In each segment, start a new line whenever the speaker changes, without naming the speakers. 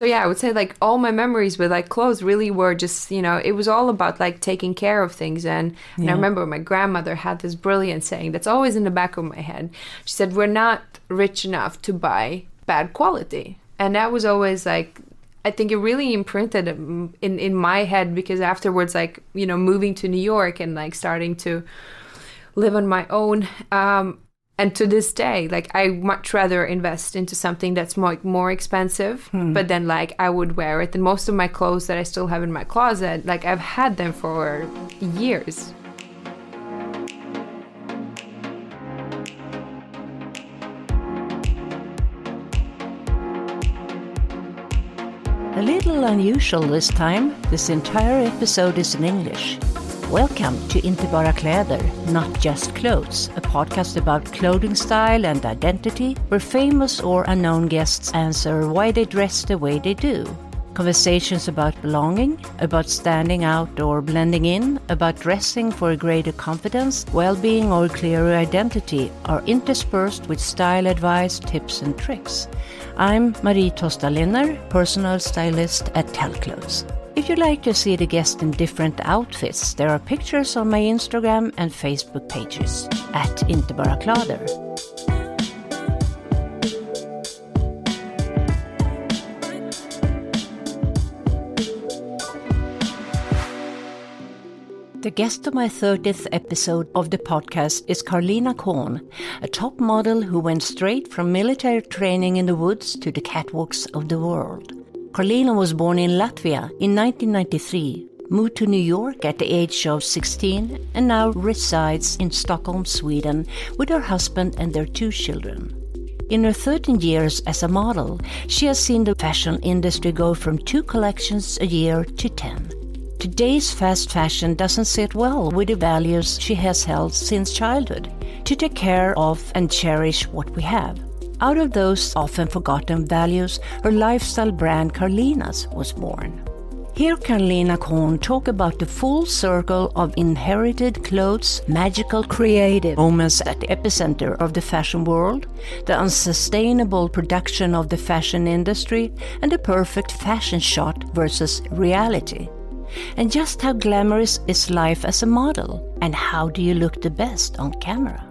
So yeah, I would say like all my memories with like clothes really were just, you know, it was all about like taking care of things. And, and
Yeah.
I remember my grandmother had this brilliant saying that's always in the back of my head. She said, We're not rich enough to buy bad quality. And that was always like I think it really imprinted in in my head because afterwards like, you know, moving to New York and like starting to live on my own um and to this day like i much rather invest into something that's more more expensive hmm. but then like i would wear it. And most of my clothes that i still have in my closet like i've had them for years.
A little unusual this time, this entire episode is in English. Welcome to Inte bara kläder, not just clothes, a podcast about clothing style and identity, where famous or unknown guests answer why they dress the way they do. Conversations about belonging, about standing out or blending in, about dressing for a greater confidence, well being, or clearer identity are interspersed with style advice, tips, and tricks. I'm Marie Tosta Linner, personal stylist at Tellclothes. If you'd like to see the guests in different outfits, there are pictures on my Instagram and Facebook pages at Inte bara kläder. The guest of my 30th episode of the podcast is Karlina Caune, a top model who went straight from military training in the woods to the catwalks of the world. Karlina was born in Latvia in 1993, moved to New York at the age of 16, and now resides in Stockholm, Sweden, with her husband and their two children. In her 13 years as a model, she has seen the fashion industry go from two collections a year to 10. Today's fast fashion doesn't sit well with the values she has held since childhood to take care of and cherish what we have. Out of those often forgotten values, her lifestyle brand Karlina's was born. Here Karlina Caune talk about the full circle of inherited clothes, magical creative moments at the epicenter of the fashion world, the unsustainable production of the fashion industry, and the perfect fashion shot versus reality. And just how glamorous is life as a model, and how do you look the best on camera?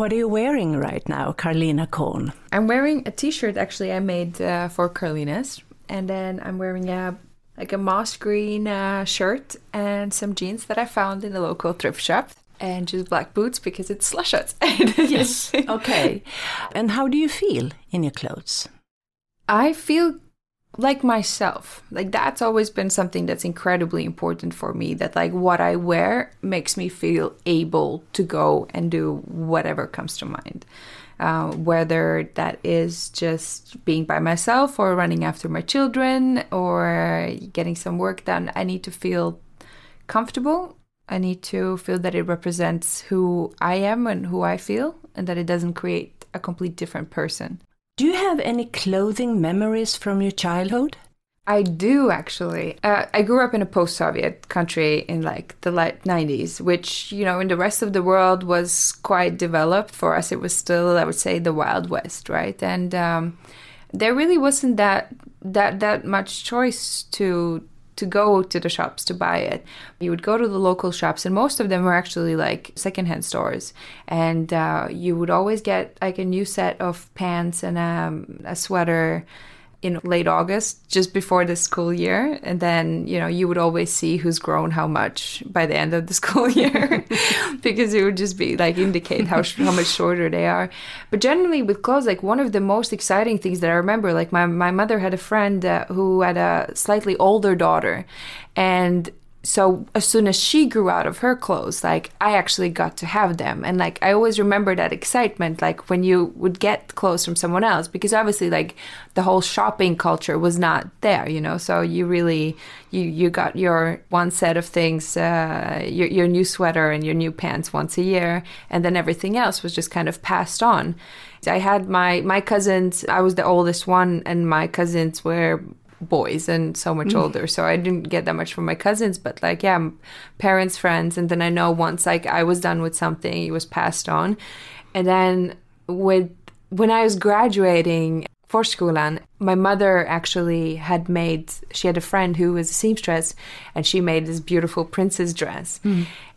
What are you wearing right now, Karlina Caune?
i'm wearing a t-shirt actually i made uh, for carlinas and then i'm wearing a like a moss green uh, shirt and some jeans that i found in the local thrift shop and just black boots because it's slush outside
okay. And how do you feel in your clothes?
I feel like myself. Like that's always been something that's incredibly important for me that like what I wear makes me feel able to go and do whatever comes to mind. Uh, whether that is just being by myself or running after my children or getting some work done, I need to feel comfortable. I need to feel that it represents who I am and who I feel, and that it doesn't create a complete different person.
Do you have any clothing memories from your childhood?
I do actually. Uh, I grew up in a post-Soviet country in like the late '90s, which you know in the rest of the world was quite developed. For us, it was still, I would say, the Wild West, right? And um, there really wasn't that that that much choice to to go to the shops to buy it. You would go to the local shops, and most of them were actually like secondhand stores. And uh, you would always get like a new set of pants and um, a sweater in late August, just before the school year. And then, you know, you would always see who's grown how much by the end of the school year because it would just be like indicate how, how much shorter they are. But generally, with clothes, like one of the most exciting things that I remember, like my, my mother had a friend uh, who had a slightly older daughter. And so as soon as she grew out of her clothes like i actually got to have them. And like i always remember that excitement like when you would get clothes from someone else because obviously like the whole shopping culture was not there you know? So you really you you got your one set of things uh, your, your new sweater and your new pants once a year and then everything else was just kind of passed on. I had my my cousins i was the oldest one and my cousins were boys and so much older. So I didn't get that much from my cousins, but like, yeah, parents, friends. And then I know once like I was done with something, it was passed on. And then with when I was graduating Forskulan, my mother actually had made, she had a friend who was a seamstress and she made this beautiful princess dress.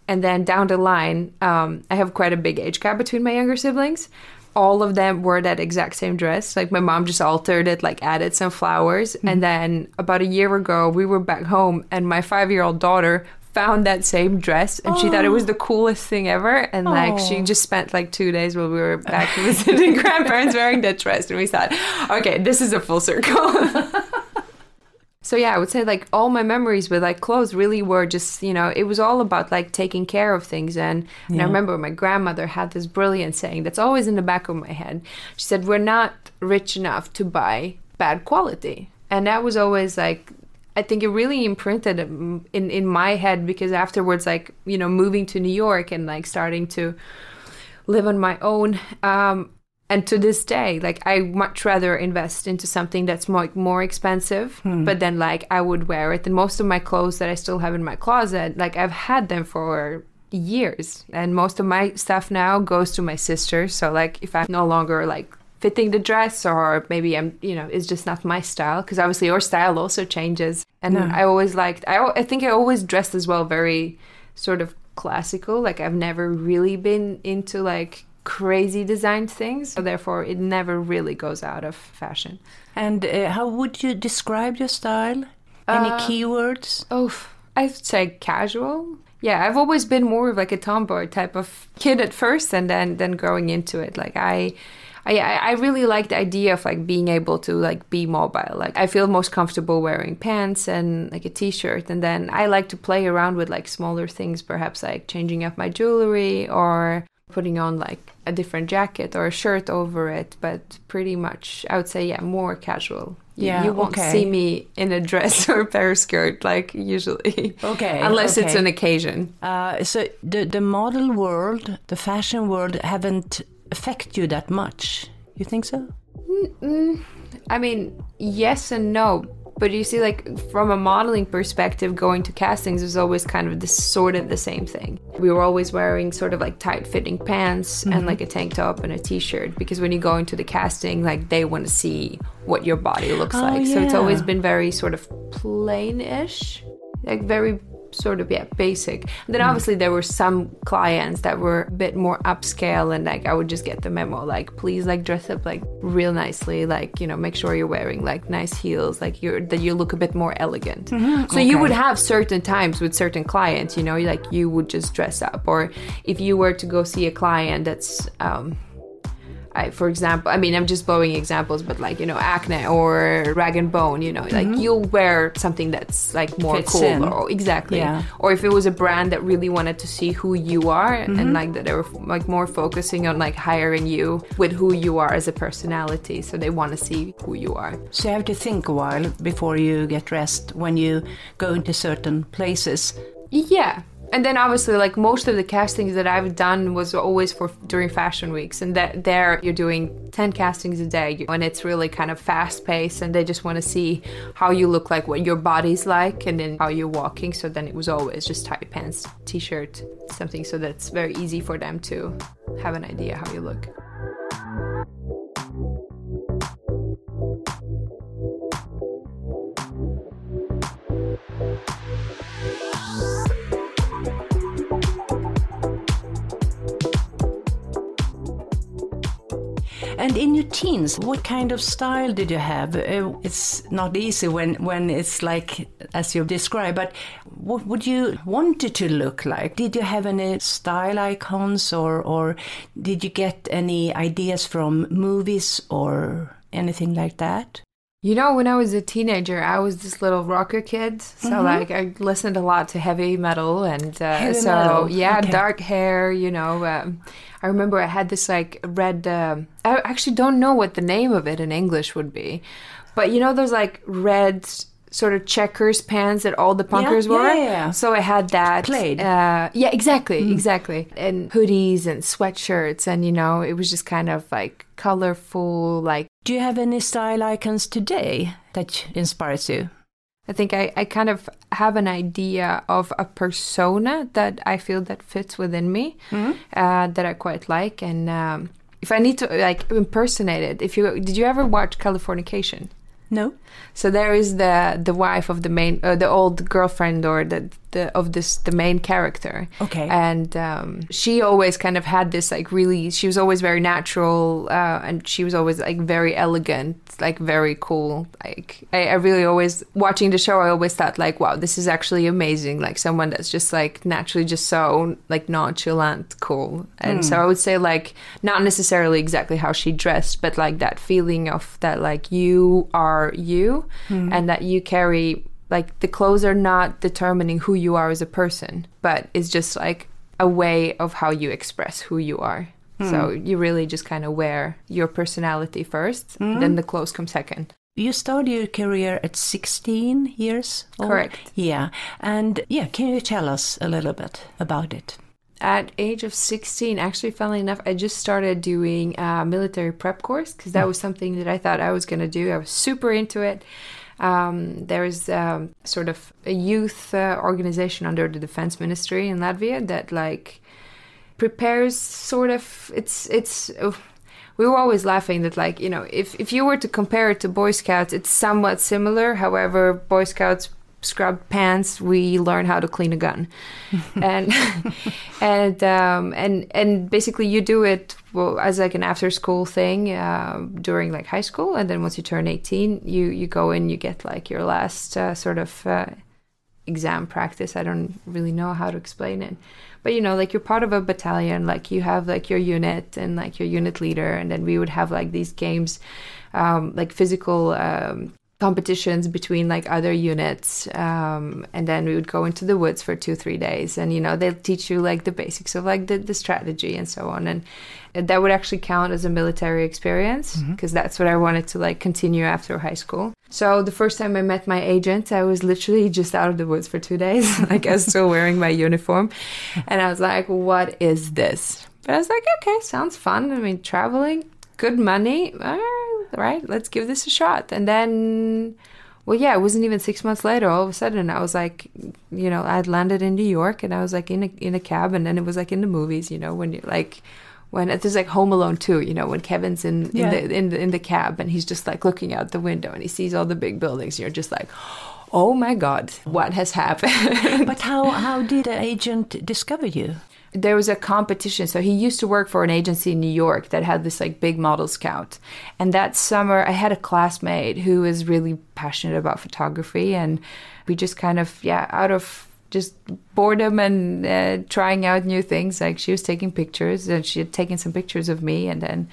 And then down the line, um, I have quite a big age gap between my younger siblings. All of them wore that exact same dress. Like my mom just altered it, like added some flowers. And mm-hmm. then about a year ago, we were back home and my five year old daughter found that same dress and she thought it was oh. the coolest thing ever. And like she
Oh.
just spent like two days while we were back visiting grandparents wearing that dress. And we thought, okay, this is a full circle. So yeah, I would say like all my memories with like clothes really were just, you know, it was all about like taking care of things and, and I remember my grandmother had this brilliant saying that's always in the back of my head. She said, "We're not rich enough to buy bad quality." And that was always like I think it really imprinted in in my head because afterwards like, you know, moving to New York and like starting to live on my own um and to this day like i much rather invest into something that's more, more expensive hmm. but then like i would wear it. And most of my clothes that i still have in my closet like i've had them for years. And most of my stuff now goes to my sister. So like if i'm no longer like fitting the dress or maybe i'm you know it's just not my style. Because obviously your style also changes. And
No.
i always liked I, I think i always dressed as well very sort of classical. Like i've never really been into like crazy designed things so therefore it never really goes out of fashion
And uh, how would you describe your style? Any
Uh,
keywords?
oh i'd say casual yeah i've always been more of like a tomboy type of kid at first and then then growing into it like i I, I I really like the idea of like being able to like be mobile. Like I feel most comfortable wearing pants and like a t-shirt, and then I like to play around with like smaller things, perhaps like changing up my jewelry or putting on like a different jacket or a shirt over it. But pretty much, I would say yeah, more casual.
Yeah,
you won't
okay.
see me in a dress or a pair of skirt like usually.
Okay,
unless it's an occasion.
Uh, so the the model world, the fashion world, haven't affect you that much. You think so?
I mean, yes and no. But you see, like from a modeling perspective, going to castings is always kind of this sort of the same thing. We were always wearing sort of like tight fitting pants and mm-hmm. like a tank top and a t shirt because when you go into the casting, like they want to see what your body looks
Oh,
like. So it's always been very sort of plain ish, like very sort of yeah basic. And then obviously there were some clients that were a bit more upscale and like i would just get the memo like please like dress up like real nicely like you know make sure you're wearing like nice heels like you're that you look a bit more elegant. So you would have certain times with certain clients you know like you would just dress up. Or if you were to go see a client that's um I, for example, I mean, I'm just blowing examples, but like, you know, acne or rag and bone, you know, like mm-hmm. you'll wear something that's like more
Fits
cool
in.
or exactly.
Yeah.
Or if it was a brand that really wanted to see who you are and mm-hmm. like that they were like more focusing on like hiring you with who you are as a personality. So they want to see who you are.
So you have to think a while before you get dressed when you go into certain places.
Yeah. And then obviously like most of the castings that I've done was always for during fashion weeks and that there you're doing 10 castings a day and it's really kind of fast paced and they just want to see how you look like what your body's like and then how you're walking. So then it was always just tight pants t-shirt something so that's very easy for them to have an idea how you look
And in your teens, what kind of style did you have? Uh, it's not easy when, when it's like as you described, but what would you want it to look like? Did you have any style icons or, or did you get any ideas from movies or anything like that?
You know, when I was a teenager, I was this little rocker kid. So, like, I listened a lot to heavy metal. And uh,
Heavy
so,
metal,
yeah,
okay.
dark hair, you know. Um, I remember I had this, like, red. Um, I actually don't know what the name of it in English would be. But, you know, those, like, red sort of checkers pants that all the punkers
yeah,
wore?
yeah, yeah.
So I had that.
Plaid.
Uh, yeah, exactly,
Mm.
exactly. And hoodies and sweatshirts. And, you know, it was just kind of, like, colorful, like,
Do you have any style icons today? that inspires you?
I think I, I kind of have an idea of a persona that I feel that fits within me, mm-hmm. uh, that I quite like, and um, if I need to like impersonate it, if you did you ever watch Californication?
No.
So there is the the wife of the main, uh, the old girlfriend or the, the of this the main character.
Okay.
And um, she always kind of had this like really. She was always very natural, uh, and she was always like very elegant, like very cool. Like I, I really always watching the show. I always thought like, wow, this is actually amazing. Like someone that's just like naturally just so like nonchalant, cool. And mm. so I would say like not necessarily exactly how she dressed, but like that feeling of that like you are you mm. and that you carry like the clothes are not determining who you are as a person, but it's just like a way of how you express who you are. Mm. So you really just kind of wear your personality first, mm. then the clothes come second.
You started your career at 16 years
old? Correct.
Yeah. And yeah, can you tell us a little bit about it?
At age of 16, actually, funnily enough, I just started doing a military prep course because that mm. was something that I thought I was going to do. I was super into it. Um, there's um, sort of a youth uh, organization under the defense ministry in Latvia that like prepares sort of it's it's. We were always laughing that like you know if if you were to compare it to Boy Scouts, it's somewhat similar. However, Boy Scouts scrub pants, we learn how to clean a gun, and and um, and and basically you do it well, as like an after school thing uh, during like high school, and then once you turn eighteen, you you go in, you get like your last uh, sort of uh, exam practice. I don't really know how to explain it, but you know, like you're part of a battalion, like you have like your unit and like your unit leader, and then we would have like these games. Um, like physical um, competitions between like other units um, and then we would go into the woods for two three days. And you know they'll teach you like the basics of like the, the strategy and so on. And that would actually count as a military experience because mm-hmm. that's what i wanted to like continue after high school. So the first time i met my agent i was literally just out of the woods for two days. Like i was still wearing my uniform. And i was like what is this? But i was like okay sounds fun. I mean traveling good money right, let's give this a shot. And then, well, yeah, it wasn't even six months later. All of a sudden, I was like, you know, I'd landed in New York and I was like in a, in a cab. And then it was like in the movies, you know, when you're like, when there's like Home Alone too, you know, when Kevin's in, yeah. in, the, in, the, in the cab and he's just like looking out the window and he sees all the big buildings. You're just like, oh my God, what has happened?
but how, how did an agent discover you?
There was a competition. So he used to work for an agency in New York that had this like big model scout. And that summer, I had a classmate who was really passionate about photography. And we just kind of, yeah, out of just boredom and uh, trying out new things, like she was taking pictures and she had taken some pictures of me. And then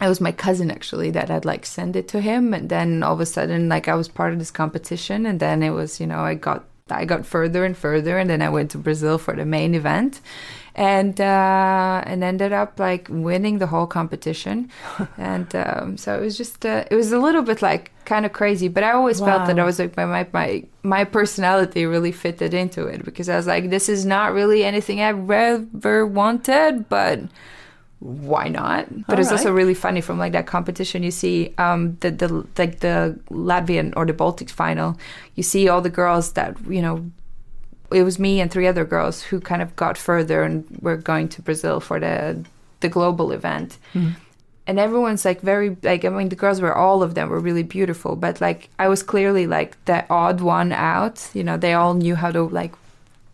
it was my cousin actually that had like sent it to him. And then all of a sudden, like I was part of this competition. And then it was, you know, I got I got further and further, and then I went to Brazil for the main event, and uh, and ended up like winning the whole competition, and um, so it was just uh, it was a little bit like kind of crazy, but I always wow. felt that I was like my, my my my personality really fitted into it because I was like this is not really anything I ever wanted, but why not? But All it's right. also really funny from like that competition. You see um, the the like the Latvian or the Baltic final. You see all the girls that you know it was me and three other girls who kind of got further and were going to Brazil for the the global event. Mm. And everyone's like very like I mean the girls were all of them were really beautiful, but like I was clearly like the odd one out. You know, they all knew how to like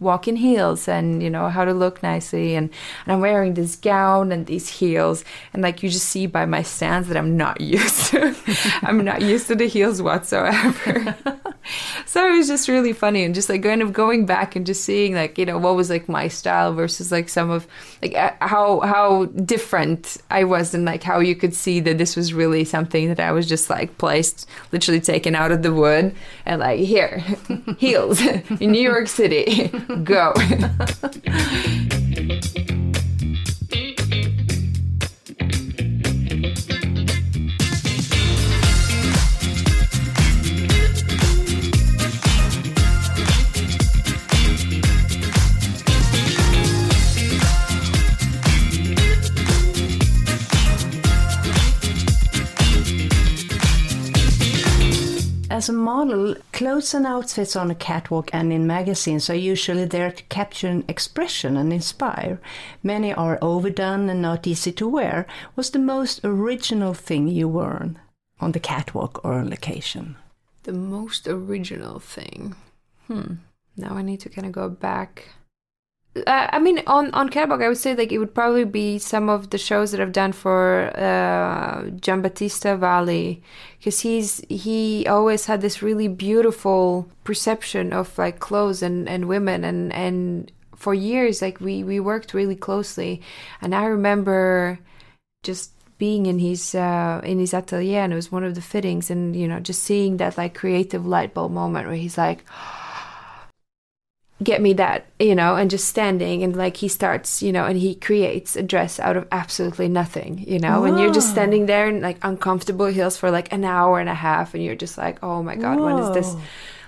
walk in heels and you know how to look nicely and, and i'm wearing this gown and these heels and like you just see by my stance that i'm not used to i'm not used to the heels whatsoever so it was just really funny and just like kind of going back and just seeing like you know what was like my style versus like some of like uh, how how different i was and like how you could see that this was really something that i was just like placed literally taken out of the wood and like here heels in new york city Go.
as a model, clothes and outfits on a catwalk and in magazines are usually there to capture an expression and inspire. Many are overdone and not easy to wear. What's the most original thing you worn on the catwalk or on location?
The most original thing. Hmm. Now I need to kind of go back uh, I mean, on on catwalk, I would say like it would probably be some of the shows that I've done for uh, Giambattista Valli, because he's he always had this really beautiful perception of like clothes and and women, and and for years like we we worked really closely, and I remember just being in his uh, in his atelier, and it was one of the fittings, and you know just seeing that like creative light bulb moment where he's like get me that you know and just standing and like he starts you know and he creates a dress out of absolutely nothing you know Whoa. and you're just standing there in like uncomfortable heels for like an hour and a half and you're just like oh my god Whoa. when is this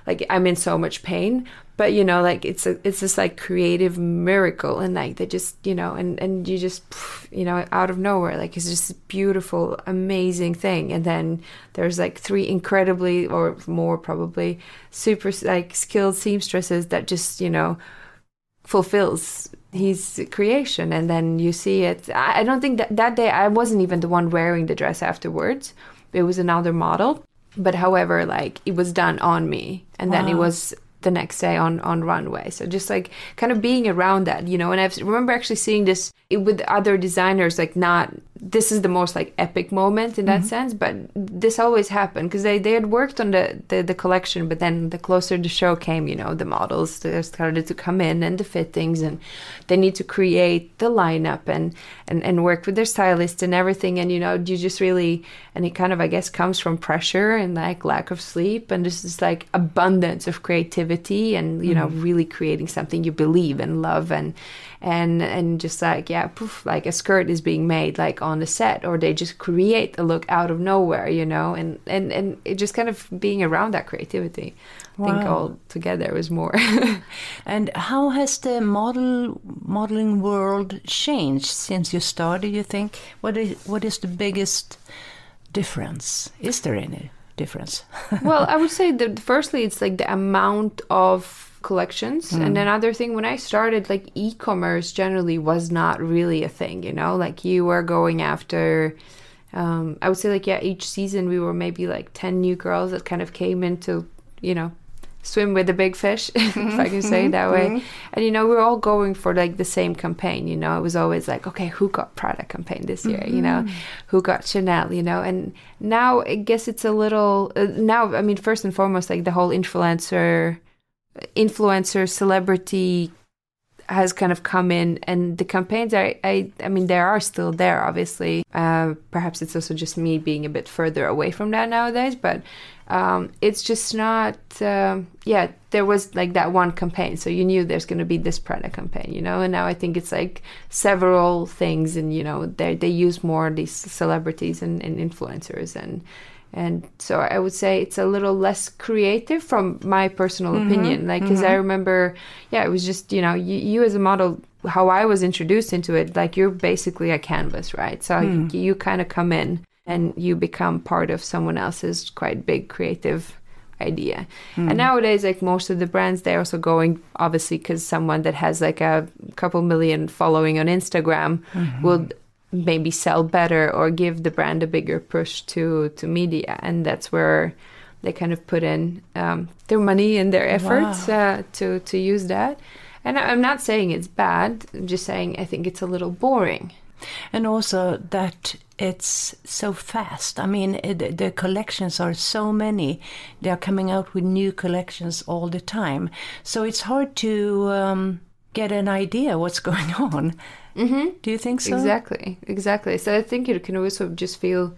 like i'm in so much pain but you know like it's a it's this like creative miracle and like they just you know and and you just you know out of nowhere like it's just a beautiful amazing thing. And then there's like three incredibly or more probably super like skilled seamstresses that just you know fulfills his creation. And then you see it. I don't think that that day i wasn't even the one wearing the dress afterwards. It was another model but however like it was done on me and wow. then it was the next day on on runway so just like kind of being around that you know and i remember actually seeing this with other designers like not this is the most like epic moment in that mm-hmm. sense but this always happened because they, they had worked on the, the, the collection but then the closer the show came you know the models started to come in and the fittings and they need to create the lineup and and, and work with their stylist and everything and you know you just really and it kind of i guess comes from pressure and like lack of sleep and just this like abundance of creativity and you mm-hmm. know really creating something you believe and love and and and just like yeah poof, like a skirt is being made like on the set or they just create a look out of nowhere you know? And and and it just kind of being around that creativity wow. i think all together was more.
And how has the model modeling world changed since you started you think? What is what is the biggest difference? Is there any difference?
Well i would say that firstly it's like the amount of collections. Mm. And another thing, when I started, like e commerce generally was not really a thing, you know, like you were going after. Um, I would say, like, yeah, each season we were maybe like 10 new girls that kind of came into, you know, swim with the big fish, mm-hmm. if I can say it that way. Mm-hmm. And you know, we are all going for like the same campaign. You know, it was always like, okay, who got Prada campaign this year? Mm-hmm. You know, mm-hmm. who got Chanel? You know, and now I guess it's a little uh, now. I mean, first and foremost, like the whole influencer influencer celebrity has kind of come in and the campaigns are I, I mean there are still there obviously. Uh, perhaps it's also just me being a bit further away from that nowadays but um, it's just not uh, yeah there was like that one campaign so you knew there's going to be this Prada campaign you know? And now I think it's like several things and you know they they use more these celebrities and, and influencers and and so I would say it's a little less creative from my personal mm-hmm. opinion. Like, because mm-hmm. I remember, yeah, it was just you know, you, you, as a model, how I was introduced into it. Like, you're basically a canvas, right? So mm. you, you kind of come in and you become part of someone else's quite big creative idea. Mm. And nowadays, like most of the brands, they're also going obviously because someone that has like a couple million following on Instagram mm-hmm. will maybe sell better or give the brand a bigger push to to media and that's where they kind of put in um, their money and their efforts wow. uh, to to use that and i'm not saying it's bad i'm just saying i think it's a little boring
and also that it's so fast. I mean, it, the collections are so many. They are coming out with new collections all the time. So it's hard to um, get an idea what's going on. Mm-hmm. Do you think so?
Exactly, exactly. So I think it can also just feel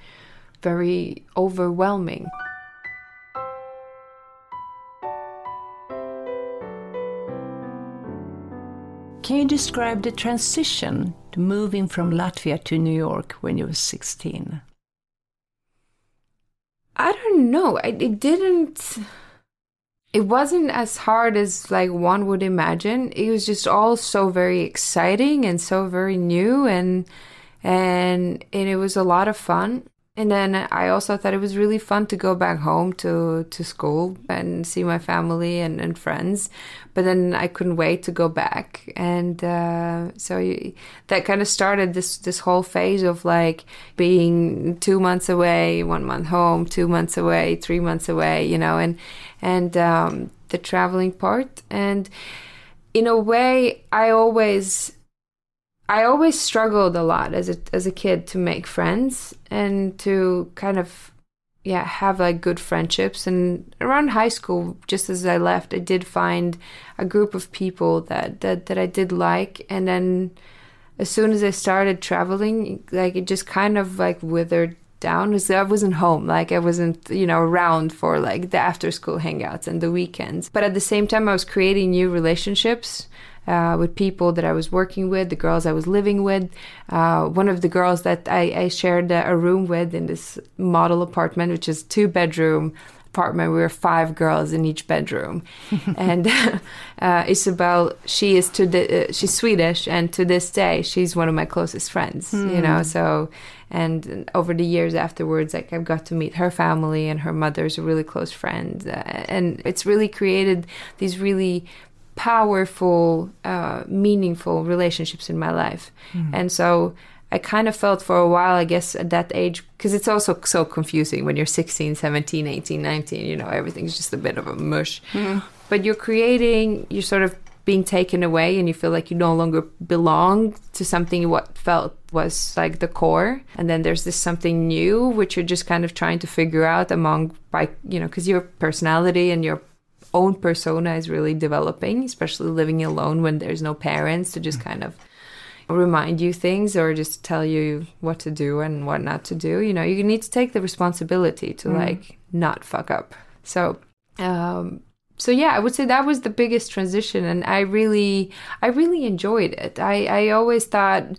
very overwhelming.
Can you describe the transition to moving from Latvia to New York when you were 16?
I don't know. it didn't it wasn't as hard as like one would imagine. It was just all so very exciting and so very new and and and it was a lot of fun And then I also thought it was really fun to go back home to, to school and see my family and, and friends. But then I couldn't wait to go back. And uh, so you, that kind of started this, this whole phase of like being two months away, one month home, two months away, three months away, you know, and, and um, the traveling part. And in a way, I always I always struggled a lot as a as a kid to make friends and to kind of yeah have like good friendships. And around high school just as I left I did find a group of people that that, that I did like. And then as soon as I started traveling like it just kind of like withered down. Because I wasn't home. Like I wasn't you know around for like the after school hangouts and the weekends. But at the same time I was creating new relationships uh, with people that I was working with, the girls I was living with. Uh, one of the girls that I, I shared a room with in this model apartment, which is two bedroom apartment. We were five girls in each bedroom, and uh, Isabel, she is to the, uh, she's Swedish, and to this day, she's one of my closest friends. Mm. You know, hmm. so and over the years afterwards, like I've got to meet her family, and her mother's a really close friend, uh, and it's really created these really powerful, uh, meaningful relationships in my life. Mm. And so I kind of felt for a while, I guess, at that age, because it's also so confusing when you're 16, 17, 18, 19, you know, everything's just a bit of a mush. Mm. But you're creating, you're sort of being taken away and you feel like you no longer belong to something what felt was like the core and then there's this something new which you're just kind of trying to figure out among by you know because your personality and your own persona is really developing, especially living alone when there's no parents to just kind of remind you things or just tell you what to do and what not to do. You know, you need to take the responsibility to mm. like not fuck up. So, um, so yeah, I would say that was the biggest transition, and I really, I really enjoyed it. I, I always thought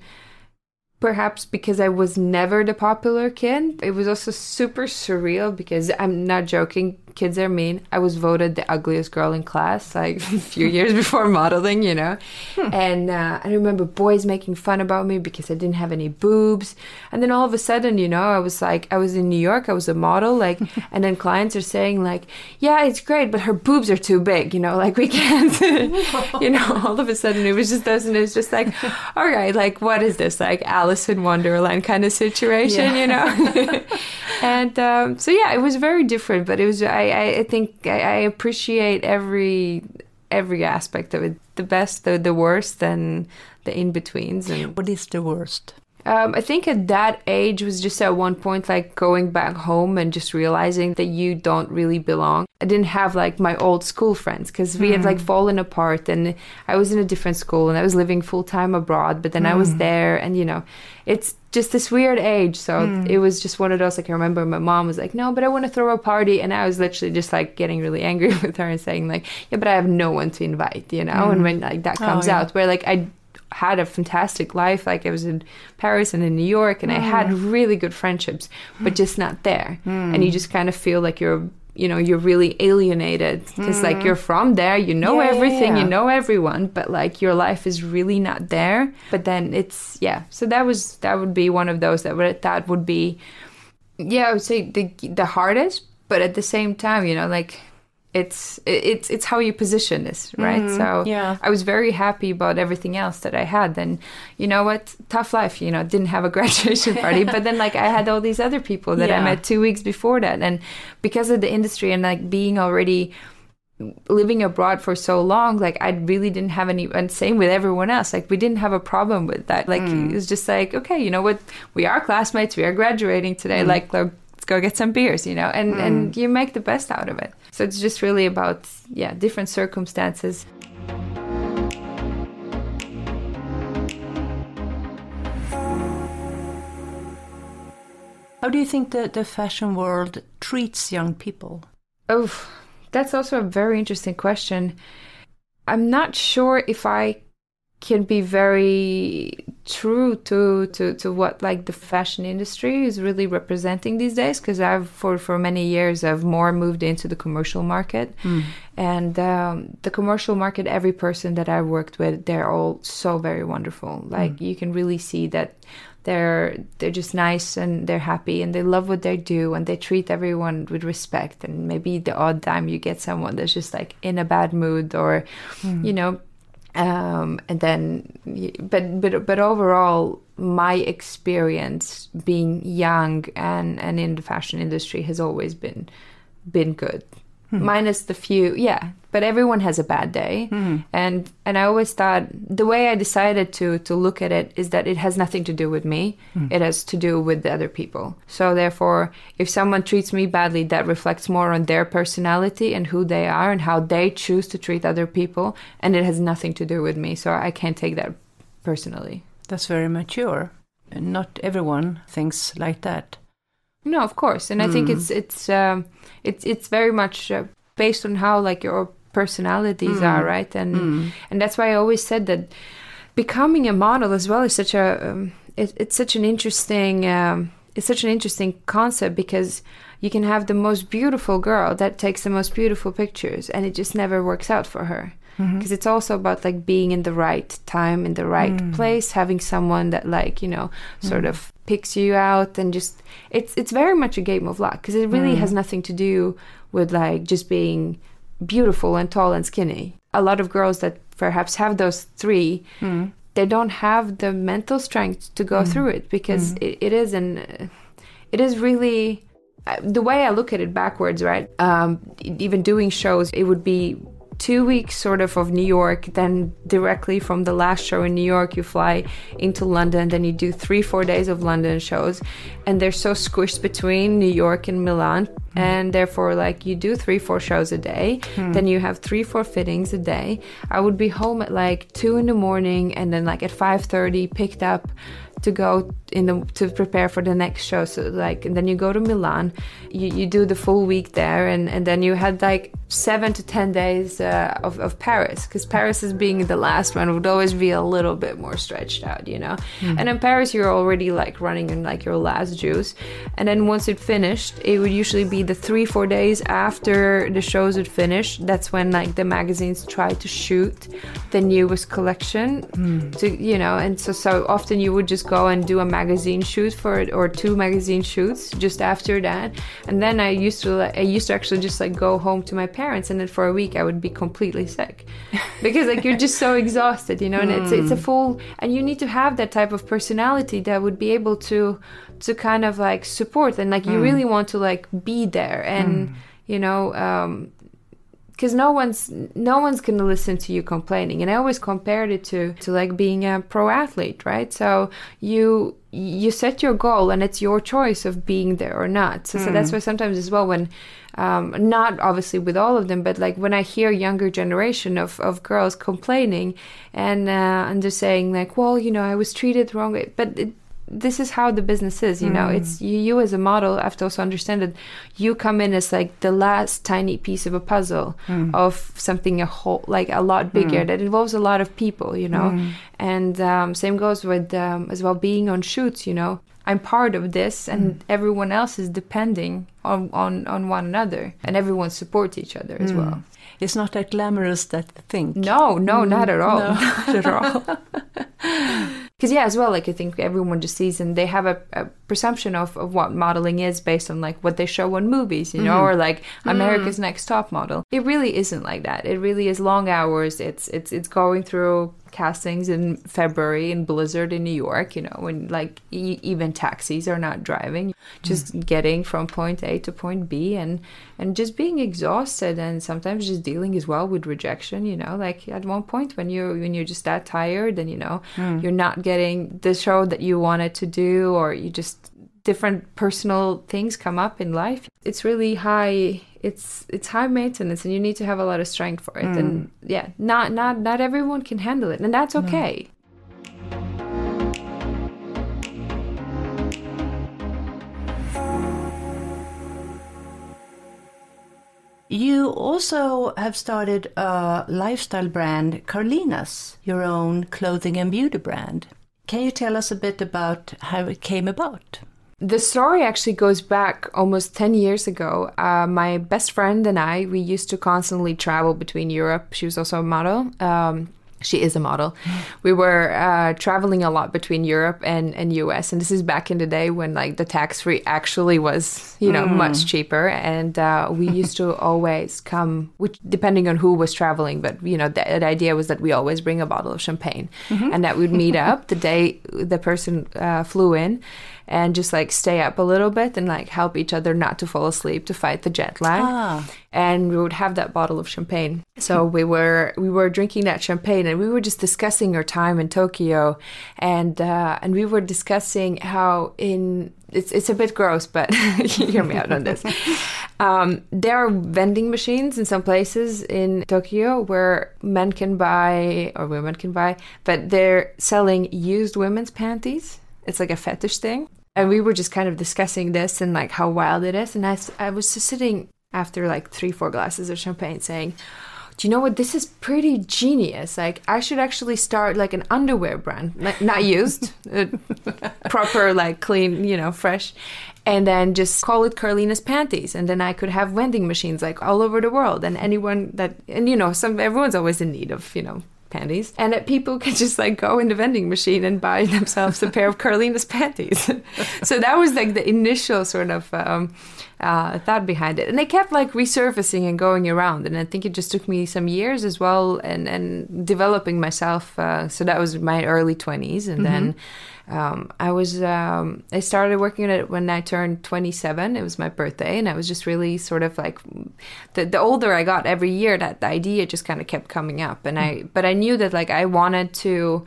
perhaps because I was never the popular kid. It was also super surreal because I'm not joking kids are mean. I was voted the ugliest girl in class like a few years before modeling, you know. Hmm. And uh, I remember boys making fun about me because I didn't have any boobs. And then all of a sudden, you know, I was like, I was in New York, I was a model, like, and then clients are saying like, yeah, it's great, but her boobs are too big, you know, like we can't, you know. All of a sudden, it was just those, and it was just like, all right, like what is this, like Alice in Wonderland kind of situation, yeah. you know? and um, so yeah, it was very different, but it was I I, I think I, I, appreciate every every aspect of it. The best, the the worst, and the in betweens. And
what is the worst?
Um, I think at that age was just at one point like going back home and just realizing that you don't really belong. I didn't have like my old school friends because we mm. had like hmm. fallen apart and I was in a different school and I was living full time abroad, but then mm. I was hmm. there and you know, it's just this weird age. So mm. it was just one of those like I remember my mom was like, No, but I want to throw a party and I was literally just like getting really angry with her and saying like, Yeah, but I have no one to invite, you know? And hmm. when like that comes oh, yeah. out where like I had a fantastic life. Like I was in Paris and in New York, and mm. I had mm. really good friendships, but just not there. Mm. And you just kind of feel like you're, you know, you're really alienated because mm. like you're from there, you know yeah, everything, yeah. you know everyone, but like your life is really not there. But then it's yeah. So that was that would be one of those that would that would be, yeah, I would say the the hardest. But at the same time, you know, like it's it's it's how you position this right? Mm, so yeah. I was very happy about everything else that i had. Then you know what? Tough life you know didn't have a graduation party but then like i had all these other people that yeah. i met two weeks before that. And because of the industry and like being already living abroad for so long like i really didn't have any and same with everyone else like we didn't have a problem with that. Like mm. it was just like okay you know what? We are classmates. We are graduating today. Mm. like let's go get some beers you know? And mm. and you make the best out of it so it's just really about, yeah, different circumstances.
How do you think that the fashion world treats young people?
Oh, that's also a very interesting question. I'm not sure if I can be very true to, to, to what like the fashion industry is really representing these days because I've for, for many years I've more moved into the commercial market. Hmm. And um, the commercial market every person that I worked with they're all so very wonderful. Hmm. Like you can really see that they're they're just nice and they're happy and they love what they do and they treat everyone with respect. And maybe the odd time you get someone that's just like in a bad mood or hmm. you know um, and then but but but overall my experience being young and and in the fashion industry has always been been good. Minus the few yeah but everyone has a bad day. And and i always thought the way i decided to to look at it is that it has nothing to do with me. It has to do with the other people. So therefore if someone treats me badly that reflects more on their personality and who they are and how they choose to treat other people and it has nothing to do with me. So i can't take that personally.
That's very mature. Not everyone thinks like that.
No, of course, and I think it's it's um, it's it's very much uh, based on how like your personalities are, mm. right? And mm. and that's why I always said that becoming a model as well is such a um, it, it's such an interesting um, it's such an interesting concept because you can have the most beautiful girl that takes the most beautiful pictures and it just never works out for her. Mm-hmm. Because it's also about like being in the right time in the right mm. place having someone that like you know sort of picks you out and just it's it's very much a game of luck because it really has nothing to do with like just being beautiful and tall and skinny. A lot of girls that perhaps have those three they don't have the mental strength to go through it because it, it is an it is really uh, the way I look at it backwards, right? Um, even doing shows, it would be two weeks sort of of New York, then directly from the last show in New York, you fly into London, then you do three, four days of London shows, and they're so squished between New York and Milan. Mm-hmm. And therefore, like you do three, four shows a day, hmm. then you have three, four fittings a day. I would be home at like two in the morning, and then like at five thirty, picked up to go in the to prepare for the next show so like and then you go to milan you, you do the full week there and and then you had like seven to ten days uh, of, of paris because paris is being the last one would always be a little bit more stretched out you know? And in paris you're already like running in like your last juice. And then once it finished it would usually be the three four days after the shows would finish that's when like the magazines try to shoot the newest collection to you know? And so so often you would just go and do a magazine shoot for it or two magazine shoots just after that. And then i used to i used to actually just like go home to my parents and then for a week i would be completely sick. Because like you're just so exhausted you know and it's it's a hmm. full and you need to have that type of personality that would be able to to kind of like support and like you hmm. really want to like be there and hmm. you know um because no one's no one's gonna listen to you complaining and i always compared it to to like being a pro athlete right? So you you set your goal and it's your choice of being there or not. So, so that's why sometimes as well when um, not obviously with all of them but like when i hear younger generation of, of girls complaining and uh, and they're saying like well you know i was treated wrong. But it, this is how the business is you know. It's mm. you, you as a model have to also understand that you come in as like the last tiny piece of a puzzle mm. of something a whole like a lot bigger mm. that involves a lot of people you know. And um, same goes with um, as well being on shoots you know. I'm part of this and everyone else is depending on, on on one another and everyone supports each other as well.
It's not that glamorous that thing think.
no no not at all.
No, not at all.
because yeah as well like i think everyone just sees and they have a, a presumption of, of what modeling is based on like what they show on movies you know mm-hmm. or like america's mm-hmm. next top model. It really isn't like that. It really is long hours. It's it's it's going through castings in february in blizzard in new york you know when like e- even taxis are not driving just mm. getting from point a to point b and and just being exhausted and sometimes just dealing as well with rejection you know like at one point when you're when you're just that tired and you know mm. you're not getting the show that you wanted to do or you just different personal things come up in life. It's really high it's it's high maintenance and you need to have a lot of strength for it. And mm. yeah not not not everyone can handle it and that's okay.
You also have started a lifestyle brand, Karlina's, your own clothing and beauty brand. Can you tell us a bit about how it came about?
The story actually goes back almost 10 years ago. Uh, my best friend and I, we used to constantly travel between Europe. She was also a model. Um, she is a model. We were uh, traveling a lot between Europe and, and US, and this is back in the day when like the tax free actually was you know mm. much cheaper, and uh, we used to always come, which depending on who was traveling, but you know the, the idea was that we always bring a bottle of champagne, mm-hmm. and that we'd meet up the day the person uh, flew in, and just like stay up a little bit and like help each other not to fall asleep to fight the jet lag. Ah. And we would have that bottle of champagne. So we were we were drinking that champagne and we were just discussing our time in Tokyo, and uh, and we were discussing how in it's it's a bit gross, but hear me out on this. Um, there are vending machines in some places in Tokyo where men can buy or women can buy, but they're selling used women's panties. It's like a fetish thing and we were just kind of discussing this and like how wild it is. And i, I was just sitting after like three four glasses of champagne saying do you know what? This is pretty genius. Like i should actually start like an underwear brand like not used uh, proper like clean you know fresh and then just call it Karlina's panties. And then I could have vending machines like all over the world. And anyone that and you know some everyone's always in need of you know panties, and that people can just like go in the vending machine and buy themselves a pair of Karlina's panties. so that was like the initial sort of um, uh, thought behind it, and they kept like resurfacing and going around. And I think it just took me some years as well, and and developing myself. Uh, so that was my early twenties, and mm-hmm. then um, I was um, I started working on it when I turned 27. It was my birthday, and I was just really sort of like the the older I got every year, that the idea just kind of kept coming up, and I but I knew that like I wanted to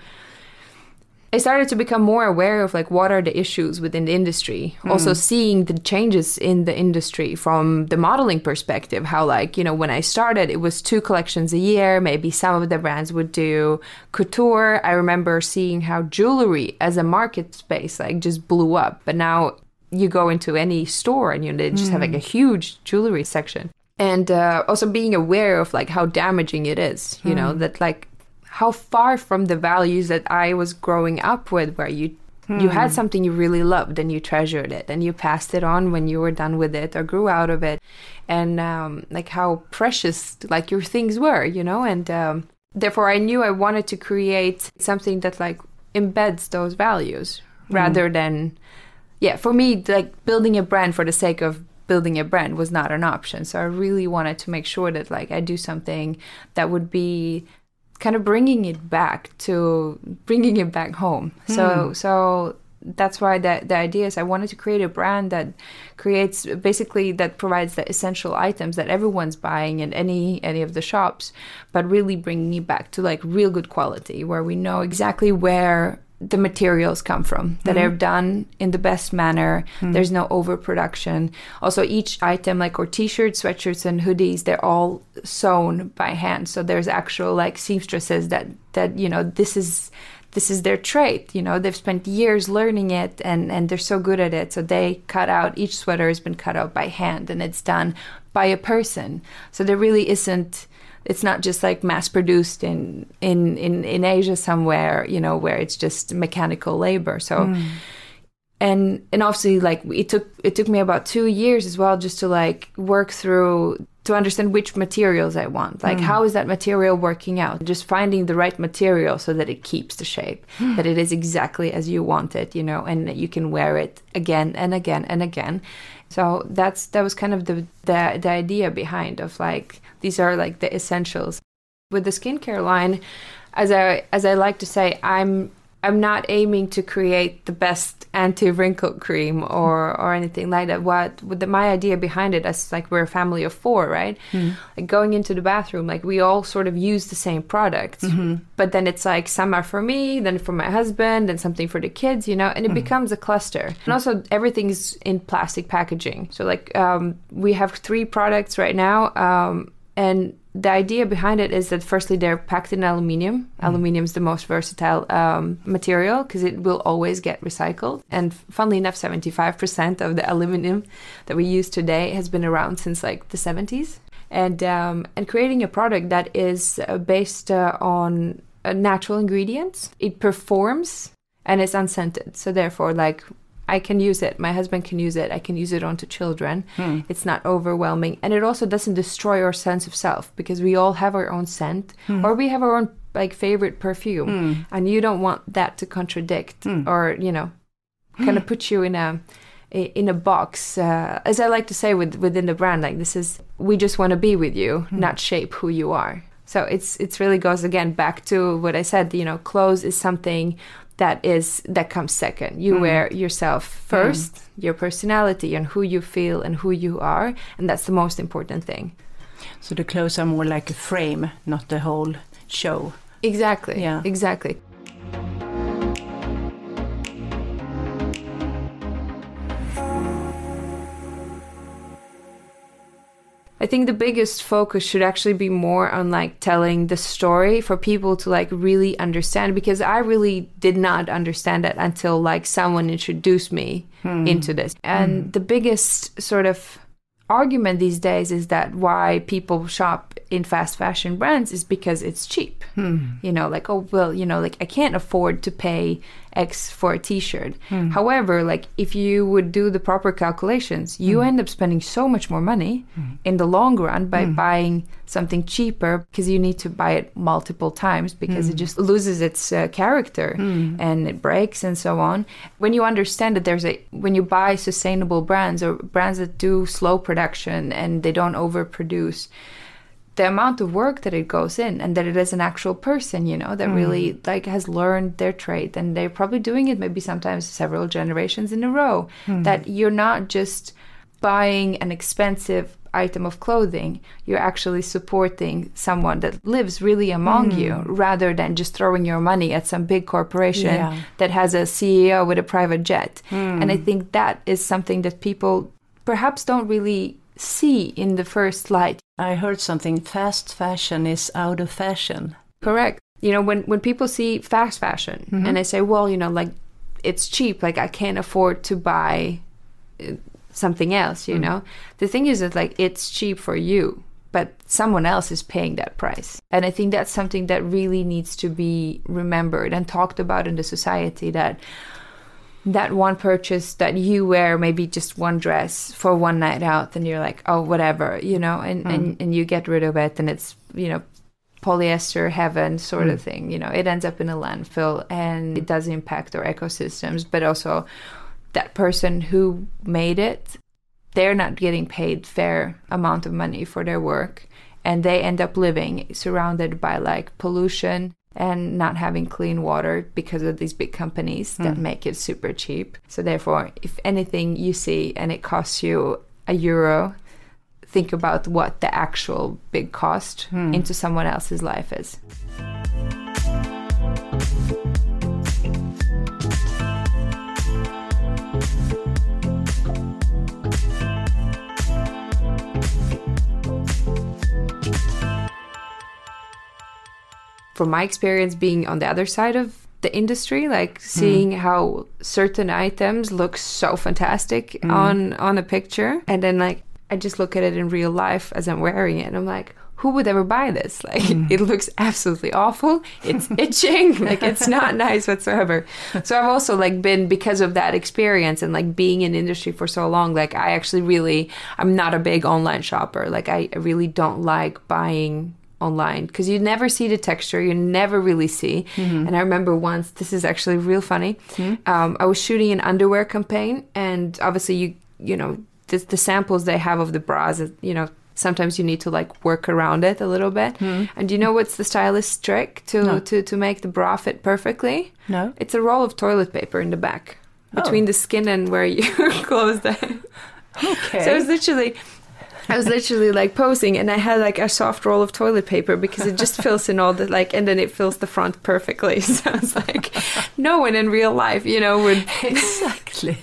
I started to become more aware of like what are the issues within the industry. Mm. Also seeing the changes in the industry from the modeling perspective. How like you know when I started, it was two collections a year. Maybe some of the brands would do couture. I remember seeing how jewelry as a market space like just blew up. But now you go into any store and you know, they just mm. have like a hmm. huge jewelry section. And uh, also being aware of like how damaging it is. You mm. know hmm. that like how far from the values that I was growing up with, where you hmm. you had hmm. something you really loved and you treasured it and you passed it on when you were done with it or grew out of it, and um, like how precious like your things were, you know, and um, therefore I knew I wanted to create something that like embeds those values hmm. rather than yeah for me like building a brand for the sake of building a brand was not an option so i really wanted to make sure that like i do something that would be kind of bringing it back to bringing it back home. Mm. So hmm. so that's why the the idea is I wanted to create a brand that creates basically that provides the essential items that everyone's buying in any any of the shops, but really bringing it back to like real good quality where we know exactly where the materials come from that mm-hmm. are done in the best manner. Mm-hmm. there's no overproduction. Also each item like our t-shirts sweatshirts and hoodies they're all sewn by hand. So there's actual like seamstresses that that you know this is this is their trade you know? They've spent years learning it and and they're so good at it. So they cut out each sweater has been cut out by hand and it's done by a person. So there really isn't it's not just like mass produced in in in in Asia somewhere, you know, where it's just mechanical labor. So. Mm. And, and obviously like it took it took me about two years as well just to like work through to understand which materials I want. Like, mm. how is that material working out? Just finding the right material so that it keeps the shape, mm. that it is exactly as you want it, you know, and you can wear it again and again and again. So that's that was kind of the the, the idea behind of like these are like the essentials. With the skincare line, as I as I like to say, I'm I'm not aiming to create the best anti-wrinkle cream or or anything like that. What with the, my idea behind it is like we're a family of four, right? Mm. Like going into the bathroom, like we all sort of use the same products, mm-hmm. but then it's like some are for me, then for my husband, then something for the kids, you know, and it mm. becomes a cluster. And also everything's in plastic packaging. So like um, we have three products right now. Um, and the idea behind it is that firstly they're packed in aluminium. Mm. Aluminium is the most versatile um, material because it will always get recycled. And funnily enough, 75% of the aluminum that we use today has been around since like the 70s. And um, and creating a product that is uh, based uh, on uh, natural ingredients, it performs and it's unscented. So therefore, like I can use it. My husband can use it. I can use it onto children.
Hmm.
It's not overwhelming, and it also doesn't destroy our sense of self because we all have our own scent,
Hmm.
or we have our own like favorite perfume, and you don't want that to contradict
Hmm.
or you know, kind of put you in a in a box. Uh, as I like to say with within the brand, like this is we just want to be with you, not shape who you are. So it's it's really goes again back to what I said. You know, clothes is something that is that comes second. You mm. wear yourself mm. first, your personality and who you feel and who you are, and that's the most important thing.
So the clothes are more like a frame, not the whole show.
Exactly.
Yeah.
Exactly. I think the biggest focus should actually be more on like telling the story for people to like really understand because I really did not understand it until like someone introduced me hmm. into this. And hmm. the biggest sort of argument these days is that why people shop in fast fashion brands is because it's cheap. Hmm. You know, like, oh, well, you know, like I can't afford to pay X for a t shirt. Hmm. However, like if you would do the proper calculations, you hmm. end up spending so much more money hmm. in the long run by buying something cheaper because you need to buy it multiple times because it just loses its uh, character and it breaks and so on. When you understand that there's a, when you buy sustainable brands or brands that do slow production and they don't overproduce, the amount of work that it goes in and that it is an actual person you know that mm. really like has learned their trade and they're probably doing it maybe sometimes several generations in a row hmm. that you're not just buying an expensive item of clothing you're actually supporting someone that lives really among hmm. you rather than just throwing your money at some big corporation
Yeah.
that has a CEO with a private jet. Hmm. And i think that is something that people perhaps don't really see in the first light
I heard something fast fashion is out of fashion.
Correct. You know, when when people see fast fashion and they say, "Well, you know, like it's cheap, like I can't afford to buy uh, something else," you know. The thing is that like it's cheap for you, but someone else is paying that price. And I think that's something that really needs to be remembered and talked about in the society that that one purchase that you wear maybe just one dress for one night out and you're like oh whatever you know and hmm. and, and you get rid of it and it's you know polyester heaven sort of hmm. thing you know it ends up in a landfill and it does impact our ecosystems but also that person who made it they're not getting paid fair amount of money for their work and they end up living surrounded by like pollution and not having clean water because of these big companies that hmm. make it super cheap. So therefore if anything you see and it costs you a euro think about what the actual big cost hmm. into someone else's life is from my experience being on the other side of the industry like hmm. seeing how certain items look so fantastic hmm. on on a picture. And then like i just look at it in real life as i'm wearing it and i'm like who would ever buy this? Like hmm. it looks absolutely awful. It's itching. Like it's not nice whatsoever. So i've also like been because of that experience and like being in industry for so long like i actually really i'm not a big online shopper. Like I really don't like buying online because you never see the texture you never really see mm-hmm. and i remember once this is actually real funny hmm? um, i was shooting an underwear campaign and obviously you you know the, the samples they have of the bras uh, you know sometimes you need to like work around it a little bit hmm? and do you know what's the stylist trick to,
No.
to to make the bra fit perfectly
No?
it's a roll of toilet paper in the back between
Oh.
the skin and where you close the
Okay.
so it's literally, I was literally like posing, and I had like a soft roll of toilet paper because it just fills in all the like, and then it fills the front perfectly. So I was like, no one in real life, you know, would.
exactly.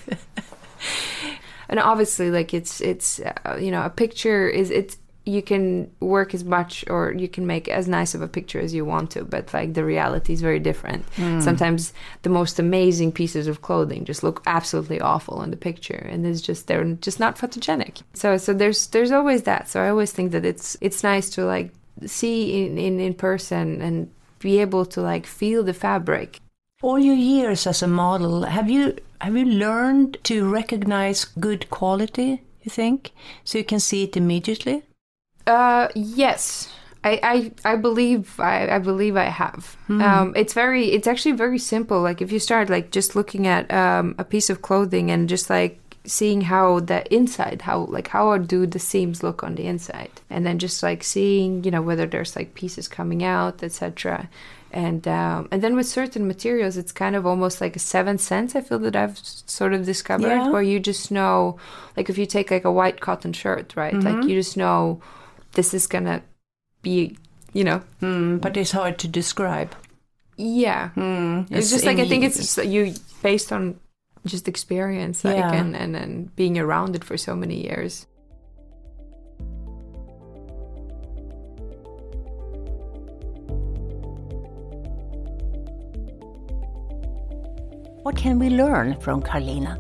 And obviously, like it's it's uh, you know a picture is it's you can work as much or you can make as nice of a picture as you want to but like the reality is very different. Hmm. Sometimes the most amazing pieces of clothing just look absolutely awful on the picture and it's just they're just not photogenic. So so there's there's always that. So i always think that it's it's nice to like see in in, in person and be able to like feel the fabric.
All your years as a model, have you have you learned to recognize good quality? You think? So you can see it immediately?
Uh, yes. I, I, I believe I, I believe I have.
Hmm.
Um, it's very it's actually very simple. Like if you start like just looking at um, a piece of clothing and just like seeing how the inside how like how do the seams look on the inside and then just like seeing you know whether there's like pieces coming out etc and um, and then with certain materials it's kind of almost like a seventh sense i feel that i've sort of discovered
Yeah.
where you just know like if you take like a white cotton shirt right
Mm-hmm.
like you just know this is gonna be you know
Hmm, but it's hard to describe.
yeah
Hmm,
it's just like i think it's just you based on just experience like
Yeah.
and, and and being around it for so many years
What can we learn from Karlina?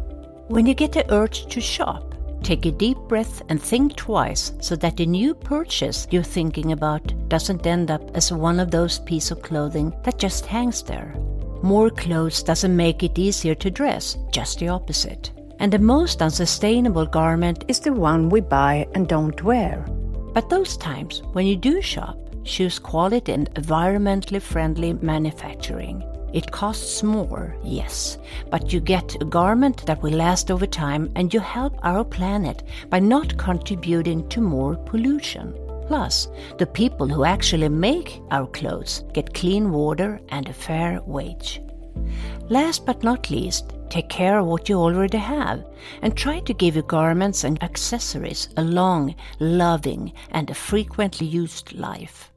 When you get the urge to shop, take a deep breath and think twice so that the new purchase you're thinking about doesn't end up as one of those pieces of clothing that just hangs there. More clothes doesn't make it easier to dress, just the opposite. And the most unsustainable garment is the one we buy and don't wear. But those times when you do shop, choose quality and environmentally friendly manufacturing. It costs more, yes, but you get a garment that will last over time and you help our planet by not contributing to more pollution. Plus, the people who actually make our clothes get clean water and a fair wage. Last but not least, take care of what you already have and try to give your garments and accessories a long, loving, and a frequently used life.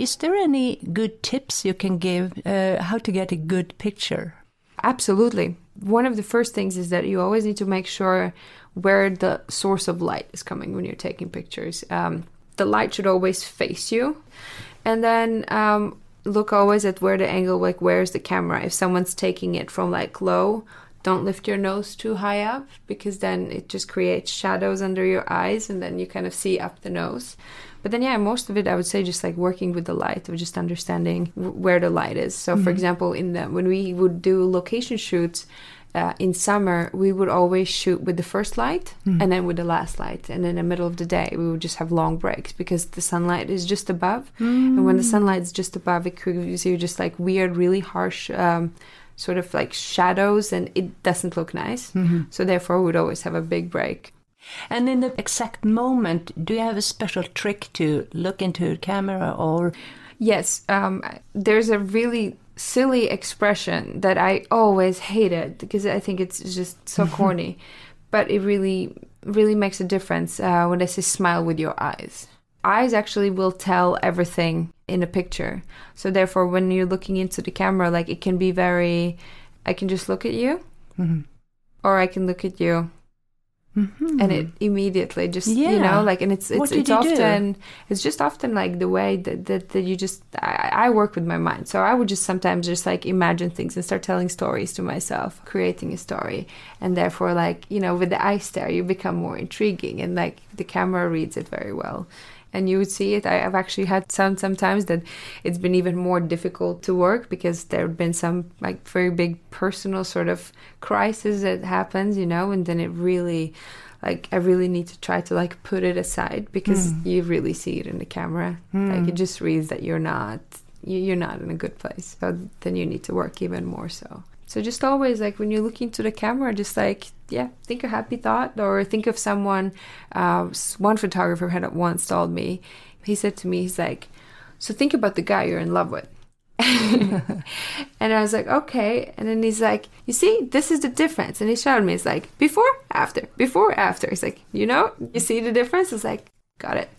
Is there any good tips you can give uh, how to get a good picture?
Absolutely. One of the first things is that you always need to make sure where the source of light is coming when you're taking pictures. Um, the light should always face you. And then um, look always at where the angle, like where's the camera. If someone's taking it from like low, don't lift your nose too high up because then it just creates shadows under your eyes and then you kind of see up the nose. But then, yeah, most of it, I would say, just like working with the light, or just understanding w- where the light is. So, for example, in the when we would do location shoots uh, in summer, we would always shoot with the first light and then with the last light, and in the middle of the day, we would just have long breaks because the sunlight is just above, and when the sunlight is just above, it gives you just like weird, really harsh. Um, Sort of like shadows, and it doesn't look nice. So therefore, we'd always have a big break.
And in the exact moment, do you have a special trick to look into the camera or
Yes, um, there's a really silly expression that I always hated because I think it's just so corny, but it really, really makes a difference uh, when they say smile with your eyes. Eyes actually will tell everything in a picture. So therefore, when you're looking into the camera, like it can be very, I can just look at you, or I can look at you, and it immediately just you know like and it's it's it's often it's just often like the way that, that, that you just I, I work with my mind. So i would just sometimes just like imagine things and start telling stories to myself creating a story. And therefore like you know with the eye stare you become more intriguing and like the camera reads it very well and you would see it I, i've actually had some sometimes that it's been even more difficult to work because there have been some like very big personal sort of crisis that happens you know and then it really like I really need to try to like put it aside because hmm. you really see it in the camera. Like it hmm. just reads that you're not you- you're not in a good place. So then you need to work even more so. So just always like when you're looking to the camera, just like yeah, think a happy thought or think of someone. Uh, one photographer had once told me, he said to me, he's like, so think about the guy you're in love with. and I was like, okay. And then he's like, you see, this is the difference. And he showed me, it's like before, after, before, after. He's like, you know, you see the difference? It's like, got it.